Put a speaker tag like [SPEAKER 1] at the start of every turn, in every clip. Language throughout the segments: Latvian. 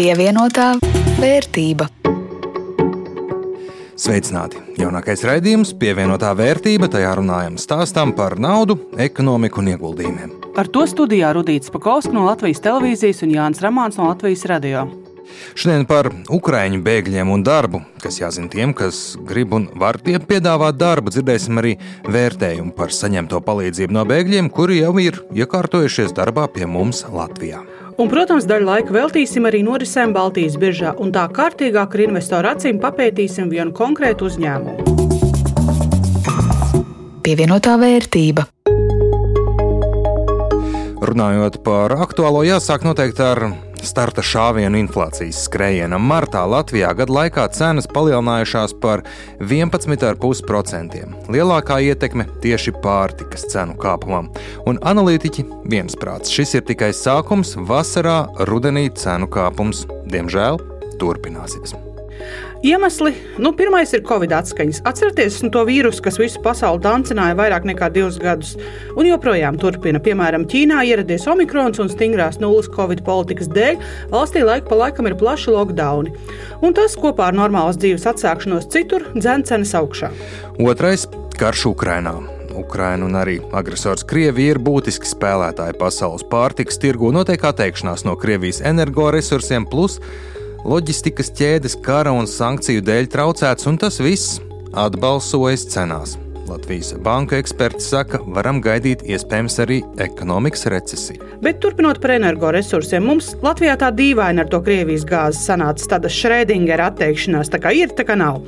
[SPEAKER 1] Pievienotā vērtība.
[SPEAKER 2] Sveicināti! Jaunākais raidījums, pievienotā vērtība, tajā runājam stāstām par naudu, ekonomiku un ieguldījumiem.
[SPEAKER 3] Ar to studijā Rudīts Pakausks no Latvijas televīzijas un Jānis Ramāns no Latvijas radio.
[SPEAKER 2] Šodien par ukraiņu bēgļiem un darbu, kas jāzina tiem, kas grib un var tiem piedāvāt darbu. Dzirdēsim arī vērtējumu par saņemto palīdzību no bēgļiem, kuri jau ir iekārtojušies darbā pie mums Latvijā.
[SPEAKER 3] Un, protams, daļu laika veltīsim arī norisēm Baltijas biržā, un tā kārtīgāk ar investoru acīm papētīsim vienu konkrētu uzņēmumu.
[SPEAKER 1] Pievienotā vērtība.
[SPEAKER 2] Runājot par aktuālo, jāsāk noteikti ar starta šāvienu inflācijas skrējienam. Martā Latvijā gadu laikā cenas palielinājušās par 11,5%. Lielākā ietekme tieši pārtikas cenu kāpumam. Un analītiķi viensprāts, šis ir tikai sākums, vasarā, rudenī cenu kāpums, diemžēl, turpināsies.
[SPEAKER 3] Iemesli, nu, pirmais ir Covid atskaņas. Atcerieties nu, to vīrusu, kas visu pasauli dancināja vairāk nekā divus gadus, un joprojām turpina. Piemēram, Ķīnā ieradies omikrons un stingrās nulles Covid politikas dēļ valstī laika pa laikam ir plaši lockdowni. Un tas kopā ar normālas dzīves atsākšanos citur dzēn cenas augšā.
[SPEAKER 2] Otrais - karš Ukrainā. Ukraina un arī agresors Krievija ir būtiski spēlētāji pasaules pārtikas tirgu, notiek atteikšanās no Krievijas energoresursiem, plus Loģistikas ķēdes kara un sankciju dēļ traucēts, un tas viss atbalsojas cenās. Latvijas banka eksperti saka, varam gaidīt iespējams arī ekonomikas recesiju.
[SPEAKER 3] Bet turpinot par energoresursiem, mums Latvijā tā dīvaini ar to Krievijas gāzi sanāca tāda Šrēdingera atteikšanās. Tā kā ir, tā kā nav.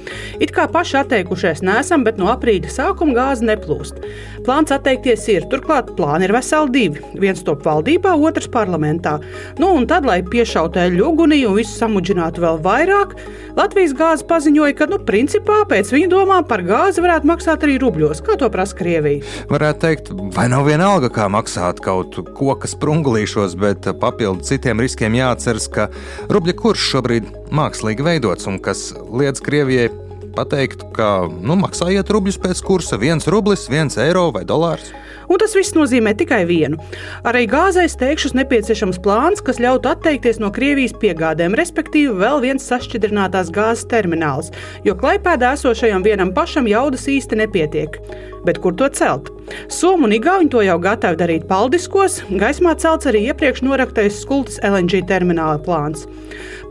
[SPEAKER 3] It kā paši atteikušies nesam, bet no aprīļa sākuma gāze neplūst. Plāns atteikties ir, turklāt plāni ir veseli divi. Viens top valdībā, otrs parlamentā. Nu, un tad, lai piešautu eļļu ugunī un visu samudžinātu vēl vairāk, Latvijas gāze paziņoja, ka, nu, principā pēc viņa domām par gāzi varētu maksāt arī rubļu rubļos, kā to prasa Krievija.
[SPEAKER 2] Varētu teikt, vai nav vienalga, kā maksāt kaut koka sprungulīšos, bet papildu citiem riskiem jāatceras, ka rubļa kurs šobrīd mākslīgi veidots un kas liedz Krievijai pateikt, ka nu, maksājiet rubļus pēc kursa, viens rublis, viens eiro vai dolārs.
[SPEAKER 3] Un tas viss nozīmē tikai vienu. Arī gāzei steigšus nepieciešams plāns, kas ļautu atteikties no Krievijas piegādēm, respektīvi vēl viens sašķidrinātās gāzes termināls, jo klaipēdā esošajam vienam pašam jaudas īsti nepietiek. Bet kur to celt? Somu un Igauni to jau gatavi darīt paldiskos, gaismā celts arī iepriekš noraktais skultas LNG termināla plāns.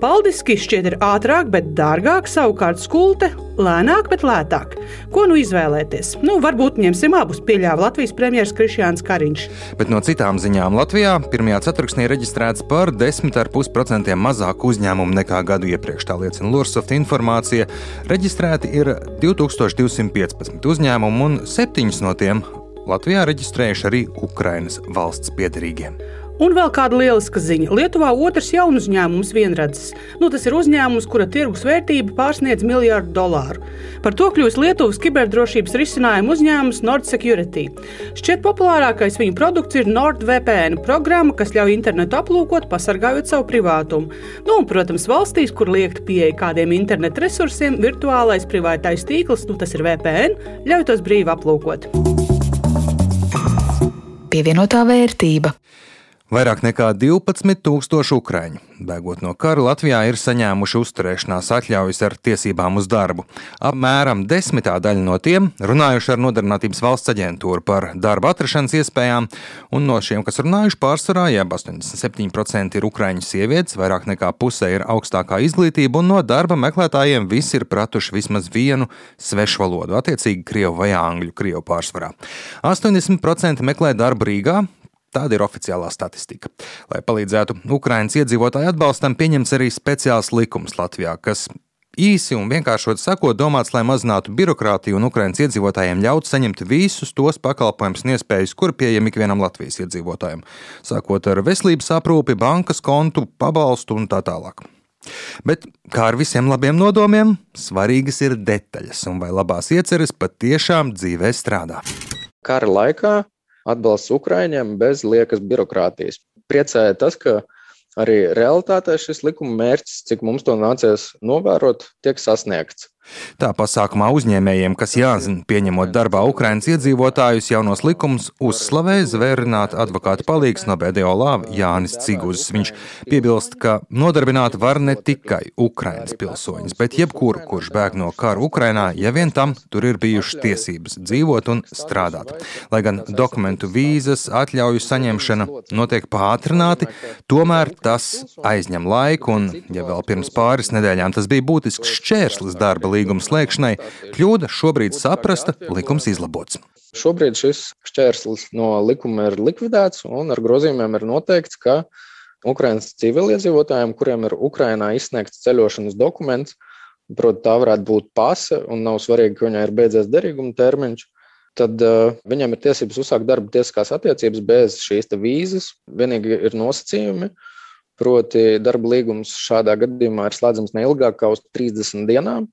[SPEAKER 3] Paldiski šķiet ir ātrāk, bet dārgāk, savukārt skulte lēnāk, bet lētāk. Ko nu izvēlēties? Nu, varbūt ņemsim abus, pieļāva Latvijas premjerministrs Krišjāns Kariņš.
[SPEAKER 2] Bet no citām ziņām Latvijā pirmajā ceturksnī reģistrēts par 10,5% mazāk uzņēmumu nekā gadu iepriekš. Tā liecina Lorsoft informācija. Reģistrēti ir 2215 uzņēmumi un septiņus no tiem Latvijā reģistrējuši arī Ukrainas valsts piedarīgie.
[SPEAKER 3] Un vēl kāda lieliska ziņa. Lietuvā otrs jaunu uzņēmums vienradzes. Nu, tas ir uzņēmums, kura tirgus vērtība pārsniedz miljardu dolāru. Par to kļūst Lietuvas kiberdrošības risinājumu uzņēmums Nord Security. Šķiet populārākais viņu produkts ir NordVPN programma, kas ļauj internetu aplūkot, pasargājot savu privātumu. Nu, un, protams, valstīs, kur liekt pieeja kādiem internetu resursiem, virtuālais privātais tīkls, nu, tas ir VPN, ļauj tos brīvi aplūkot.
[SPEAKER 1] Pievienotā vērtība.
[SPEAKER 2] Vairāk nekā 12,000 ukrāņu, bēgot no kara, Latvijā ir saņēmuši uzturēšanās atļaujas ar tiesībām uz darbu. Apmēram desmitā daļa no tiem runājuši ar Nodarbinātības valsts aģentūru par darba atrašanās iespējām, un no šiem, kas runājuši, pārsvarā jeb 87% ir ukrāņu sievietes, vairāk nekā pusē ir augstākā izglītība, un no darba meklētājiem visi ir pratuši vismaz vienu svešu valodu, attiecīgi krievu vai angļu, krievu pārsvarā. 80% meklē darbu Rīgā, Tāda ir oficiālā statistika. Lai palīdzētu Ukraiņas iedzīvotāju atbalstam, pieņemts arī speciāls likums Latvijā, kas īsi un vienkāršot sakot, domāts, lai mazinātu birokrātiju un Ukraiņas iedzīvotājiem ļautu saņemt visus tos pakalpojumus un iespējas, kur pieejami ikvienam Latvijas iedzīvotājam, sākot ar veselības aprūpi, bankas kontu, pabalstu un tā tālāk. Bet, kā ar visiem labiem nodomiem, svarīgas ir detaļas, un vai labās ieceres patiešām dzīvē strādā.
[SPEAKER 4] Kara laikā atbalsts Ukraiņiem bez liekas birokrātijas. Priecēja tas, ka arī realitātē šis likuma mērķis, cik mums to nācies novērot, tiek sasniegts.
[SPEAKER 2] Tā pasākumā uzņēmējiem, kas jāzina, pieņemot darbā Ukraiņas iedzīvotājus, jaunos likumus uzslavēja zvērināta advokāta palīgs no BDO lāva Jānis Ciguzs. Viņš piebilst, ka nodarbināt var ne tikai Ukraiņas pilsoņus, bet jebkuru, kurš bēg no kara Ukrainā, ja vien tam tur ir bijušas tiesības dzīvot un strādāt. Lai gan dokumentu vīzas atļauju saņemšana notiek pātrināti, tomēr tas aizņem laiku, un, ja vēl pirms pāris nedēļām tas bija būtisks šķērslis darba līguma slēgšanai, kļūda šobrīd saprasta, likums izlabots.
[SPEAKER 4] Šobrīd šis šķērslis no likuma ir likvidēts, un ar grozījumiem ir noteikts, ka Ukraiņas civiliedzīvotājiem, kuriem ir Ukrainā izsniegts ceļošanas dokuments, proti, tā varētu būt pase, un nav svarīgi, ka viņai ir beidzies derīguma termiņš, tad uh, viņam ir tiesības uzsākt darba tiesiskās attiecības bez šīs vīzes. Vienīgi ir nosacījumi, proti, darba līgums šādā gadījumā ir slēdzams ne ilgāk kā uz 30 dienām,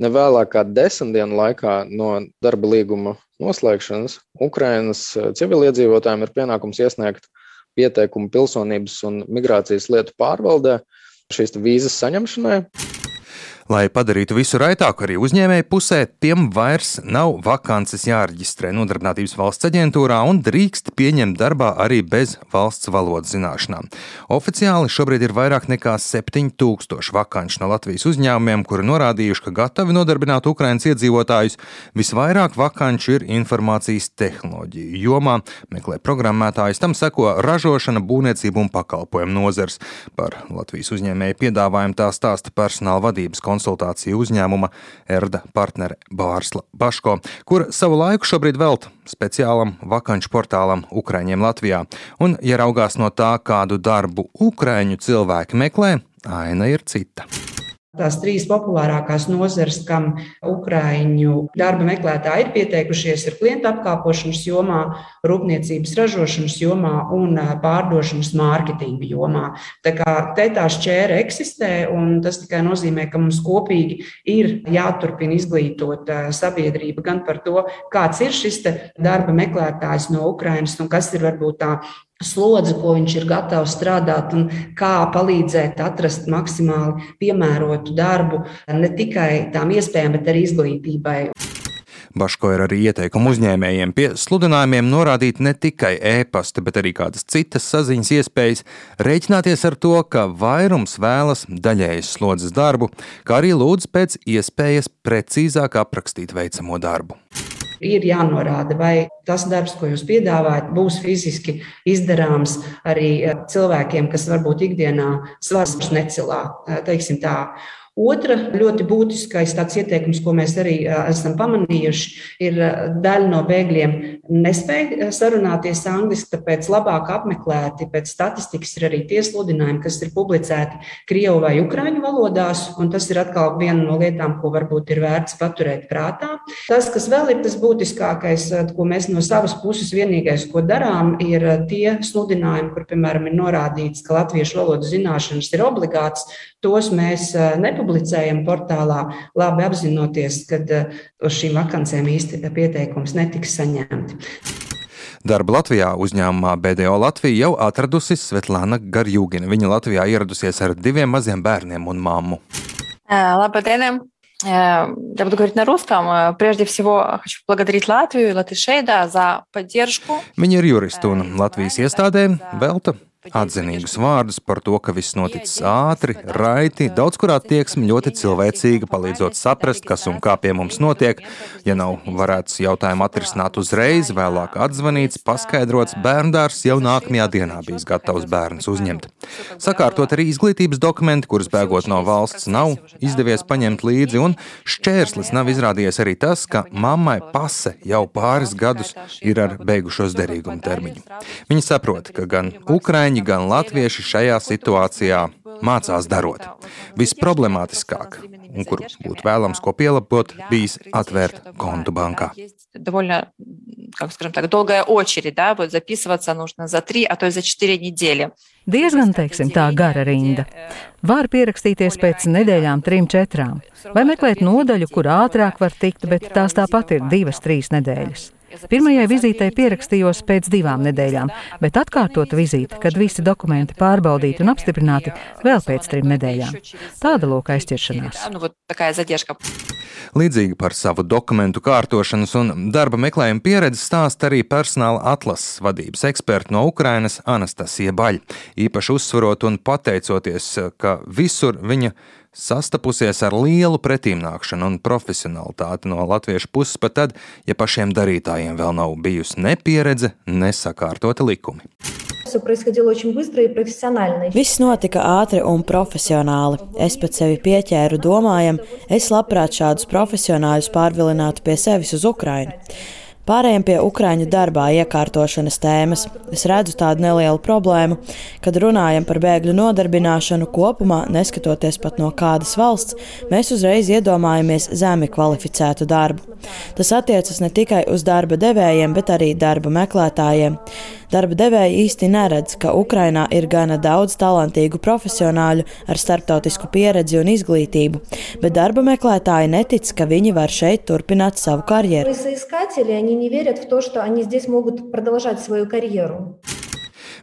[SPEAKER 4] ne vēlāk kā desmit dienu laikā no darba līguma noslēgšanas Ukrainas eh, civiliedzīvotājiem ir pienākums iesniegt pieteikumu pilsonības un migrācijas lietu pārvaldē šīs vīzas saņemšanai.
[SPEAKER 2] Lai padarītu visu raitāku arī uzņēmēju pusē, tiem vairs nav vakances jāreģistrē Nodarbinātības valsts aģentūrā un drīkst pieņemt darbā arī bez valsts valodas zināšanām. Oficiāli šobrīd ir vairāk nekā 7000 vakanču no Latvijas uzņēmumiem, kuri norādījuši, ka gatavi nodarbināt Ukraiņas iedzīvotājus. Visvairāk vakanču ir informācijas tehnoloģiju jomā, meklē programmētājs, tam seko ražošana, būvniecība un pakalpojumu nozars. Par Latvijas uzņēmēju piedāvājumu tā stāsta personāla vadības konsultācija konsultāciju uzņēmuma Erda partnere Bārsla Baško, kur savu laiku šobrīd velta speciālam vakanču portālam Ukraiņiem Latvijā. Un, ja raugās no tā, kādu darbu Ukraiņu cilvēki meklē, aina ir cita.
[SPEAKER 5] Tās trīs populārākās nozares, kam ukrāņu darba meklētāji ir pieteikušies, ir klienta apkalpošanas jomā, rūpniecības ražošanas jomā un pārdošanas mārketinga jomā. Tā kā te tā šķēra eksistē, un tas tikai nozīmē, ka mums kopīgi ir jāturpina izglītot sabiedrība gan par to, kāds ir šis darba meklētājs no Ukrainas un kas ir varbūt tā slodzi, ko viņš ir gatavs strādāt un kā palīdzēt atrast maksimāli piemērotu darbu ne tikai tām iespējām, bet arī izglītībai.
[SPEAKER 2] Baško ir arī ieteikumu uzņēmējiem pie sludinājumiem norādīt ne tikai e-pasta, bet arī kādas citas saziņas iespējas, rēķināties ar to, ka vairums vēlas daļējas slodzes darbu, kā arī lūdz pēc iespējas precīzāk aprakstīt veicamo darbu
[SPEAKER 5] ir jānorāda, vai tas darbs, ko jūs piedāvājat, būs fiziski izdarāms arī eh, cilvēkiem, kas varbūt ikdienā svars necilā. Eh, teiksim tā. Otra ļoti būtiskais tāds ieteikums, ko mēs arī esam pamanījuši, ir daļa no bēgļiem nespēja sarunāties angliski, tāpēc labāk apmeklēti pēc statistikas ir arī tie sludinājumi, kas ir publicēti Krievu vai Ukraiņu valodās, un tas ir atkal viena no lietām, ko varbūt ir vērts paturēt prātā. Tas, kas vēl ir tas būtiskākais, ko mēs no savas puses vienīgais, ko darām, ir tie sludinājumi, kur, piemēram, ir norādīts, ka latviešu valodas zināšanas ir obligāts, tos mēs nepublicējam publicējam portālā, labi apzinoties, ka eh, uz šīm vakancēm īsti pieteikums netiks saņemti.
[SPEAKER 2] Darba Latvijā uzņēmumā BDO Latvija jau atradusi Svetlāna Garjūgina. Viņa Latvijā ieradusies ar diviem maziem bērniem un mammu.
[SPEAKER 6] Labdien! Я буду говорить на русском. Прежде всего, хочу поблагодарить Латвию и латышей да, за поддержку.
[SPEAKER 2] Viņa ir jurista un Latvijas iestādē velta atzinīgus vārdus par to, ka viss noticis ātri, raiti, daudz kur attieksme ļoti cilvēcīga, palīdzot saprast, kas un kā pie mums notiek. Ja nav varēts jautājumu atrisināt uzreiz, vēlāk atzvanīts, paskaidrots, bērndārs jau nākamajā dienā bijis gatavs bērns uzņemt. Sakārtot arī izglītības dokumenti, kurus bēgot no valsts nav izdevies paņemt līdzi, un šķērslis nav izrādījies arī tas, ka mammai pase jau pāris gadus ir ar beigušos derīguma termiņu. Viņa saprot, ka gan Ukraiņa, ukraiņi, gan latvieši šajā situācijā mācās darot. Visproblemātiskāk, un kur būtu vēlams ko pielabot, bijis atvērt kontu bankā.
[SPEAKER 7] Diezgan, teiksim, tā gara rinda. Var pierakstīties pēc nedēļām, trim, četrām, vai meklēt nodaļu, kur ātrāk var tikt, bet tās tāpat ir divas, trīs nedēļas. Pirmajai vizītei pierakstījos pēc divām nedēļām, bet atkārtot vizīti, kad visi dokumenti pārbaudīti un apstiprināti, vēl pēc trim nedēļām. Tāda lūk aizķeršanās.
[SPEAKER 2] Līdzīgi par savu dokumentu kārtošanas un darba meklējuma pieredzi stāsta arī personāla atlases vadības eksperta no Ukrainas Anastasija Baļa. Īpaši uzsverot un pateicoties, ka visur viņa sastapusies ar lielu pretīmnākšanu un profesionalitāti no latviešu puses, pat tad, ja pašiem darītājiem vēl nav bijusi ne pieredze, ne sakārtota likumi.
[SPEAKER 8] Viss notika ātri un profesionāli. Es pat sevi pieķēru domājam, es labprāt šādus profesionāļus pārvilinātu pie sevis uz Ukrajinu. Pārējiem pie Ukrāņu darbā iekārtošanas tēmas. Es redzu tādu nelielu problēmu, kad runājam par bēgļu nodarbināšanu kopumā, neskatoties pat no kādas valsts, mēs uzreiz iedomājamies zemi kvalificētu darbu. Tas attiecas ne tikai uz darba devējiem, bet arī darba meklētājiem. Darba devēji īsti neredz, ka Ukrainā ir gana daudz talantīgu profesionāļu ar starptautisku pieredzi un izglītību, bet darba meklētāji netic, ka viņi var šeit turpināt savu karjeru.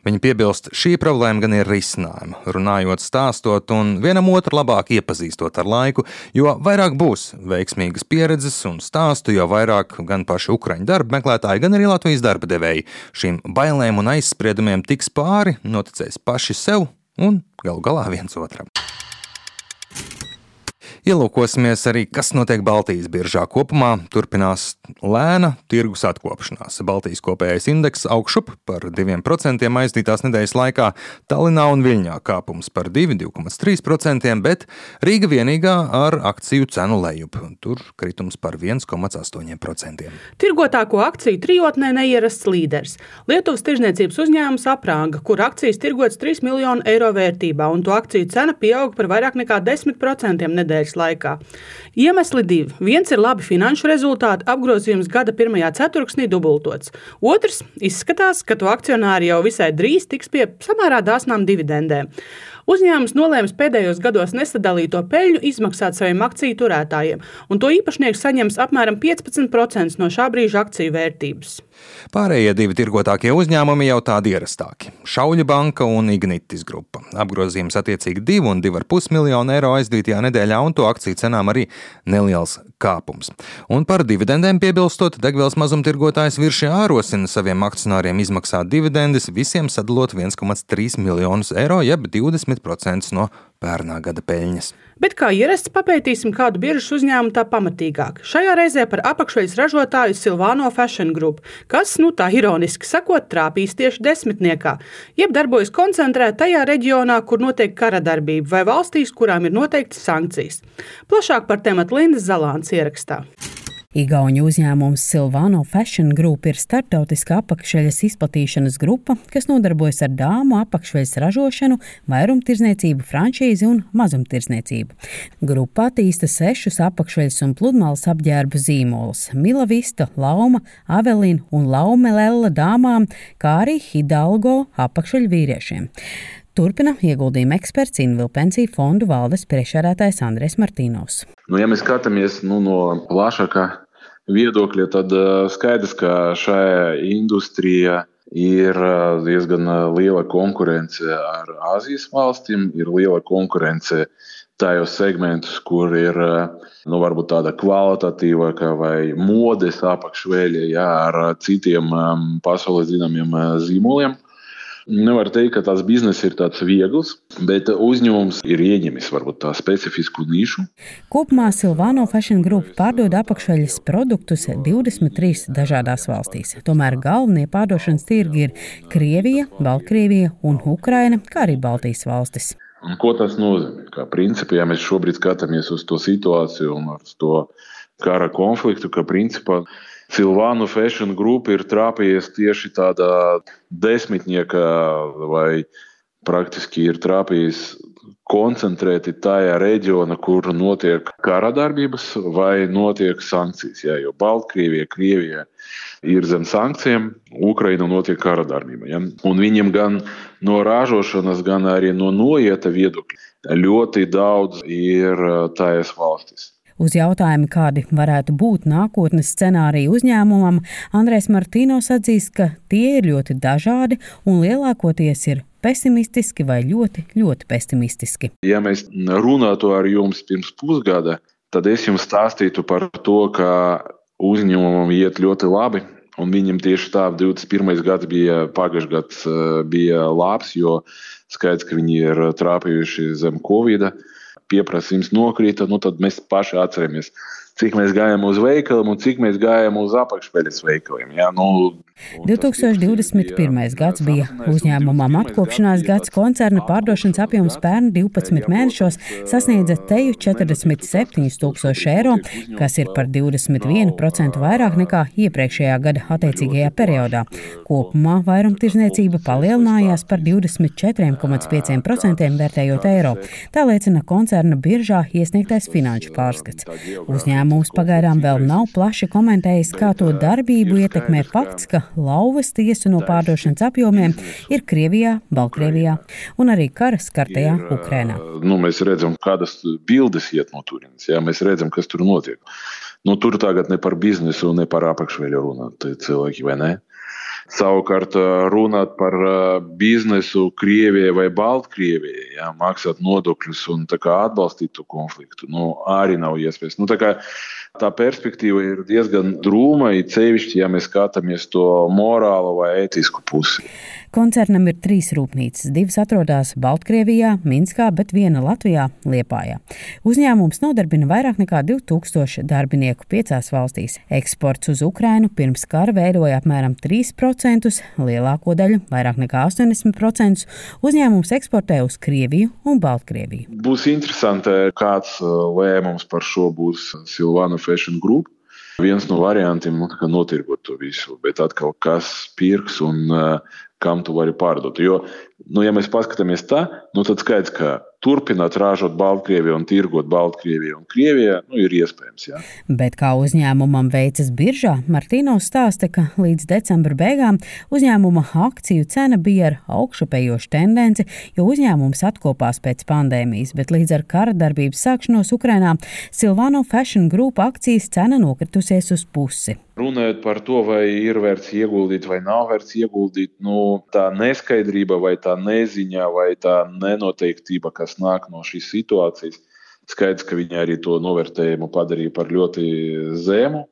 [SPEAKER 2] Viņa piebilst, šī problēma gan ir risinājuma, runājot, stāstot un vienam otru labāk iepazīstot ar laiku, jo vairāk būs veiksmīgas pieredzes un stāstu, jo vairāk gan paši ukraiņu darba meklētāji, gan arī Latvijas darba devēji šīm bailēm un aizspriedumiem tiks pāri, noticēs paši sev un galu galā viens otram. Ielūkosimies arī, kas notiek Baltijas biržā kopumā. Turpinās lēna tirgus atkopšanās. Baltijas kopējais indeks augšup par 2% aizdītās nedēļas laikā, Tallinā un Viļņā kāpums par 2,3%, bet Rīga vienīgā ar akciju cenu lejup. Tur kritums par 1,8%.
[SPEAKER 3] Tirgotāko akciju trijotnē neierasts līderis. Lietuvas tirzniecības uzņēmums aprāga, kur akcijas tirgotas 3 miljonu eiro vērtībā, un to akciju cena pieauga par vairāk nekā 10% nedēļas nedēļas laikā. Iemesli divi. Viens ir labi finanšu rezultāti, apgrozījums gada pirmajā ceturksnī dubultots. Otrs izskatās, ka to akcionāri jau visai drīz tiks pie samērā dāsnām dividendēm. Uzņēmums nolēma pēdējos gados nesadalīto peļņu izmaksāt saviem akciju turētājiem, un to īpašnieks saņems apmēram 15% no šā brīža akciju vērtības.
[SPEAKER 2] Pārējie divi tirgotākie uzņēmumi jau tādi ierastāki - Šauļa banka un Ignitis grupa. Apgrozījums attiecīgi 2,5 miljonu eiro aizdītajā nedēļā, un to akciju cenām arī neliels kāpums. Un par dividendēm piebilstot, degvielas mazumtirgotājs Viršie ārosina saviem akcionāriem izmaksāt dividendes, visiem sadalot 1,3 miljonus eiro, jeb 20 10% no pērnā gada peļņas.
[SPEAKER 3] Bet kā ierasts, papētīsim kādu biržas uzņēmumu tā pamatīgāk. Šajā reizē par apakšveļas ražotāju Silvāno Fashion Group, kas, nu tā ironiski sakot, trāpīs tieši desmitniekā, jeb darbojas koncentrēt tajā reģionā, kur notiek kara darbība, vai valstīs, kurām ir noteikti sankcijas. Plašāk par tematu Lindas Zalāns ierakstā.
[SPEAKER 9] Igauņu uzņēmums Silvano Fashion Group ir starptautiska apakšveļas izplatīšanas grupa, kas nodarbojas ar dāmu apakšveļas ražošanu, vairumtirdzniecību, franšīzi un mazumtirdzniecību. Grupa attīsta sešus apakšveļas un pludmales apģērbu zīmolus - Mila Vista, Lauma, Avelina un Laumelella dāmām, kā arī Hidalgo apakšveļu vīriešiem. Turpina ieguldījuma eksperts Invila pensiju fondu valdes priekšsēdētājs Andrēs Martīnovs.
[SPEAKER 10] Nu, ja mēs skatāmies nu, no plašākā viedokļa, tad skaidrs, ka šajā industrijā ir diezgan liela konkurence ar Āzijas valstīm, ir liela konkurence tajos segmentos, kur ir nu, varbūt tāda kvalitatīvāka vai modes apakšveļa jā, ar citiem pasaules zināmiem zīmoliem. Nevar teikt, ka tās biznesa ir tāds viegls, bet uzņēmums ir ieņemis varbūt tā specifisku nišu.
[SPEAKER 9] Kopumā Silvano Fashion Group pārdod apakšveļas produktus 23 dažādās valstīs. Tomēr galvenie pārdošanas tirgi ir Krievija, Baltkrievija un Ukraina, kā arī Baltijas valstis.
[SPEAKER 10] Un ko tas nozīmē? Kā principā, ja mēs šobrīd skatāmies uz to situāciju un uz to kara konfliktu, ka principā Silvānu Fashion Group ir trāpījies tieši tādā desmitnieka vai praktiski ir trāpījis koncentrēti tajā reģionā, kur notiek kara darbības vai notiek sankcijas. Jā, jo Baltkrievija, Krievija ir zem sankcijiem, Ukraina notiek kara darbība. Ja? Un viņiem gan no ražošanas, gan arī no noieta viedokļa ļoti daudz ir tajās valstīs.
[SPEAKER 9] Uz jautājumu, kādi varētu būt nākotnes scenāriji uzņēmumam, Andrēs Martīnos atzīst, ka tie ir ļoti dažādi un lielākoties ir pesimistiski vai ļoti, ļoti pesimistiski.
[SPEAKER 10] Ja mēs runātu ar jums pirms pusgada, tad es jums stāstītu par to, ka uzņēmumam iet ļoti labi. Un viņam tieši tā 21. gads bija pagājušajā gads bija labs, jo skaidrs, ka viņi ir trāpījuši zem Covid. Pieprasījums nokrita, nu tad mēs paši atceramies, cik mēs gājām uz veikalu un cik mēs gājām uz apakšpeļas veikaliem. Ja? Nu,
[SPEAKER 9] 2021. gads bija uzņēmumam atkopšanās gads. Koncerna pārdošanas apjoms pērn 12 mēnešos sasniedza teju 47 tūkstoši eiro, kas ir par 21% vairāk nekā iepriekšējā gada attiecīgajā periodā. Kopumā vairumtirdzniecība palielinājās par 24,5% vērtējot eiro. Tā liecina koncerna biržā iesniegtais finanšu pārskats. Uzņēmums pagaidām vēl nav plaši komentējis, kā to darbību ietekmē fakts, ka lauvas tiesu no pārdošanas apjomiem ir Krievijā, Baltkrievijā un arī kara skartajā Ukrainā.
[SPEAKER 10] Nu, mēs redzam, kādas bildes iet no turienes. Ja? Mēs redzam, kas tur notiek. Nu, tur tagad ne par biznesu, ne par apakšveļu runā cilvēki, vai ne? Savukārt, runāt par biznesu Krievijai vai Baltkrievijai, ja, maksāt nodokļus un atbalstīt to konfliktu, nu, arī nav iespējams. Nu, kā, tā perspektīva ir diezgan drūma, it sevišķi, ja mēs skatāmies to morālo vai ētisku pusi.
[SPEAKER 9] Koncernam ir trīs rūpnīcas. Divas atrodas Baltkrievijā, Minskā, bet viena Latvijā, Liepājā. Uzņēmums nodarbina vairāk nekā 2000 darbinieku piecās valstīs. Eksports uz Ukrainu pirms kara veidoja apmēram 3%, lielāko daļu, vairāk nekā 80%, uzņēmums eksportē uz Krieviju un Baltkrieviju.
[SPEAKER 10] Būs interesanti, kāds uh, lēmums par šo būs Silvana Fashion Group. Viens no variantiem ir nu, notirgot to visu, bet atkal kas pirks un uh, kam tu vari pārdot. Jo, nu, ja mēs paskatāmies tā, nu, tad skaidrs, ka turpināt ražot Baltkrieviju un tirgot Baltkrieviju un Krievijā nu, ir iespējams. Jā.
[SPEAKER 9] Bet kā uzņēmumam veicas biržā, Martīnos stāsta, ka līdz decembra beigām uzņēmuma akciju cena bija ar augšupējošu tendenci, jo uzņēmums atkopās pēc pandēmijas, bet līdz ar kara darbības sākšanos Ukrainā Silvano Fashion Group akcijas cena nokritusies uz pusi.
[SPEAKER 10] Runājot par to, vai ir vērts ieguldīt vai nav vērts ieguldīt, nu, tā neskaidrība, vai tā neziņa, vai tā nenoteiktība, kas nāk no šīs situācijas, skaidrs, ka viņi arī to novērtējumu padarīja par ļoti zemu.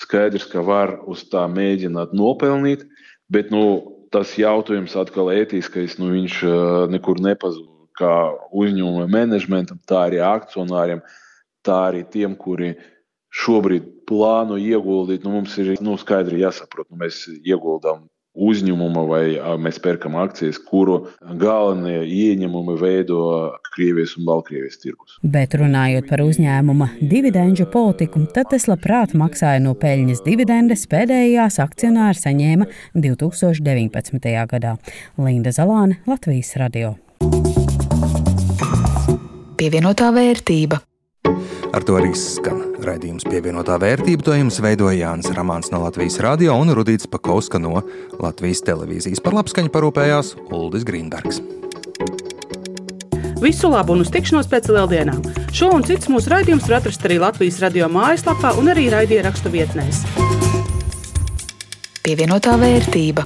[SPEAKER 10] Skaidrs, ka var uz tā mēģināt nopelnīt, bet nu, tas jautājums atkal ētiskais, nu, viņš nekur nepazūd. Kā uzņēmuma menedžmentam, tā arī akcionāriem, tā arī tiem, kuri šobrīd plāno ieguldīt, nu, mums ir nu, skaidri jāsaprot, nu, mēs ieguldām uzņēmuma vai mēs pērkam akcijas, kuru galvenie ieņēmumi veido Krievijas un Baltkrievijas tirgus.
[SPEAKER 9] Bet runājot par uzņēmuma dividendžu politiku, tad es labprāt maksāju no peļņas dividendes pēdējās akcionāri saņēma 2019. gadā. Linda Zalāne, Latvijas radio.
[SPEAKER 1] Pievienotā vērtība.
[SPEAKER 2] Ar to arī skan raidījums pievienotā vērtība. To jums veidoja Jānis Ramāns no Latvijas radio un Rudīts Pakauska no Latvijas televīzijas. Par labskaņu parūpējās Uldis Grīnbergs.
[SPEAKER 3] Visu labu un uz tikšanos pēc lieldienām! Šo un citus mūsu raidījumus var atrast arī Latvijas radio mājaslapā un arī raidierakstu vietnēs.
[SPEAKER 1] Pievienotā vērtība.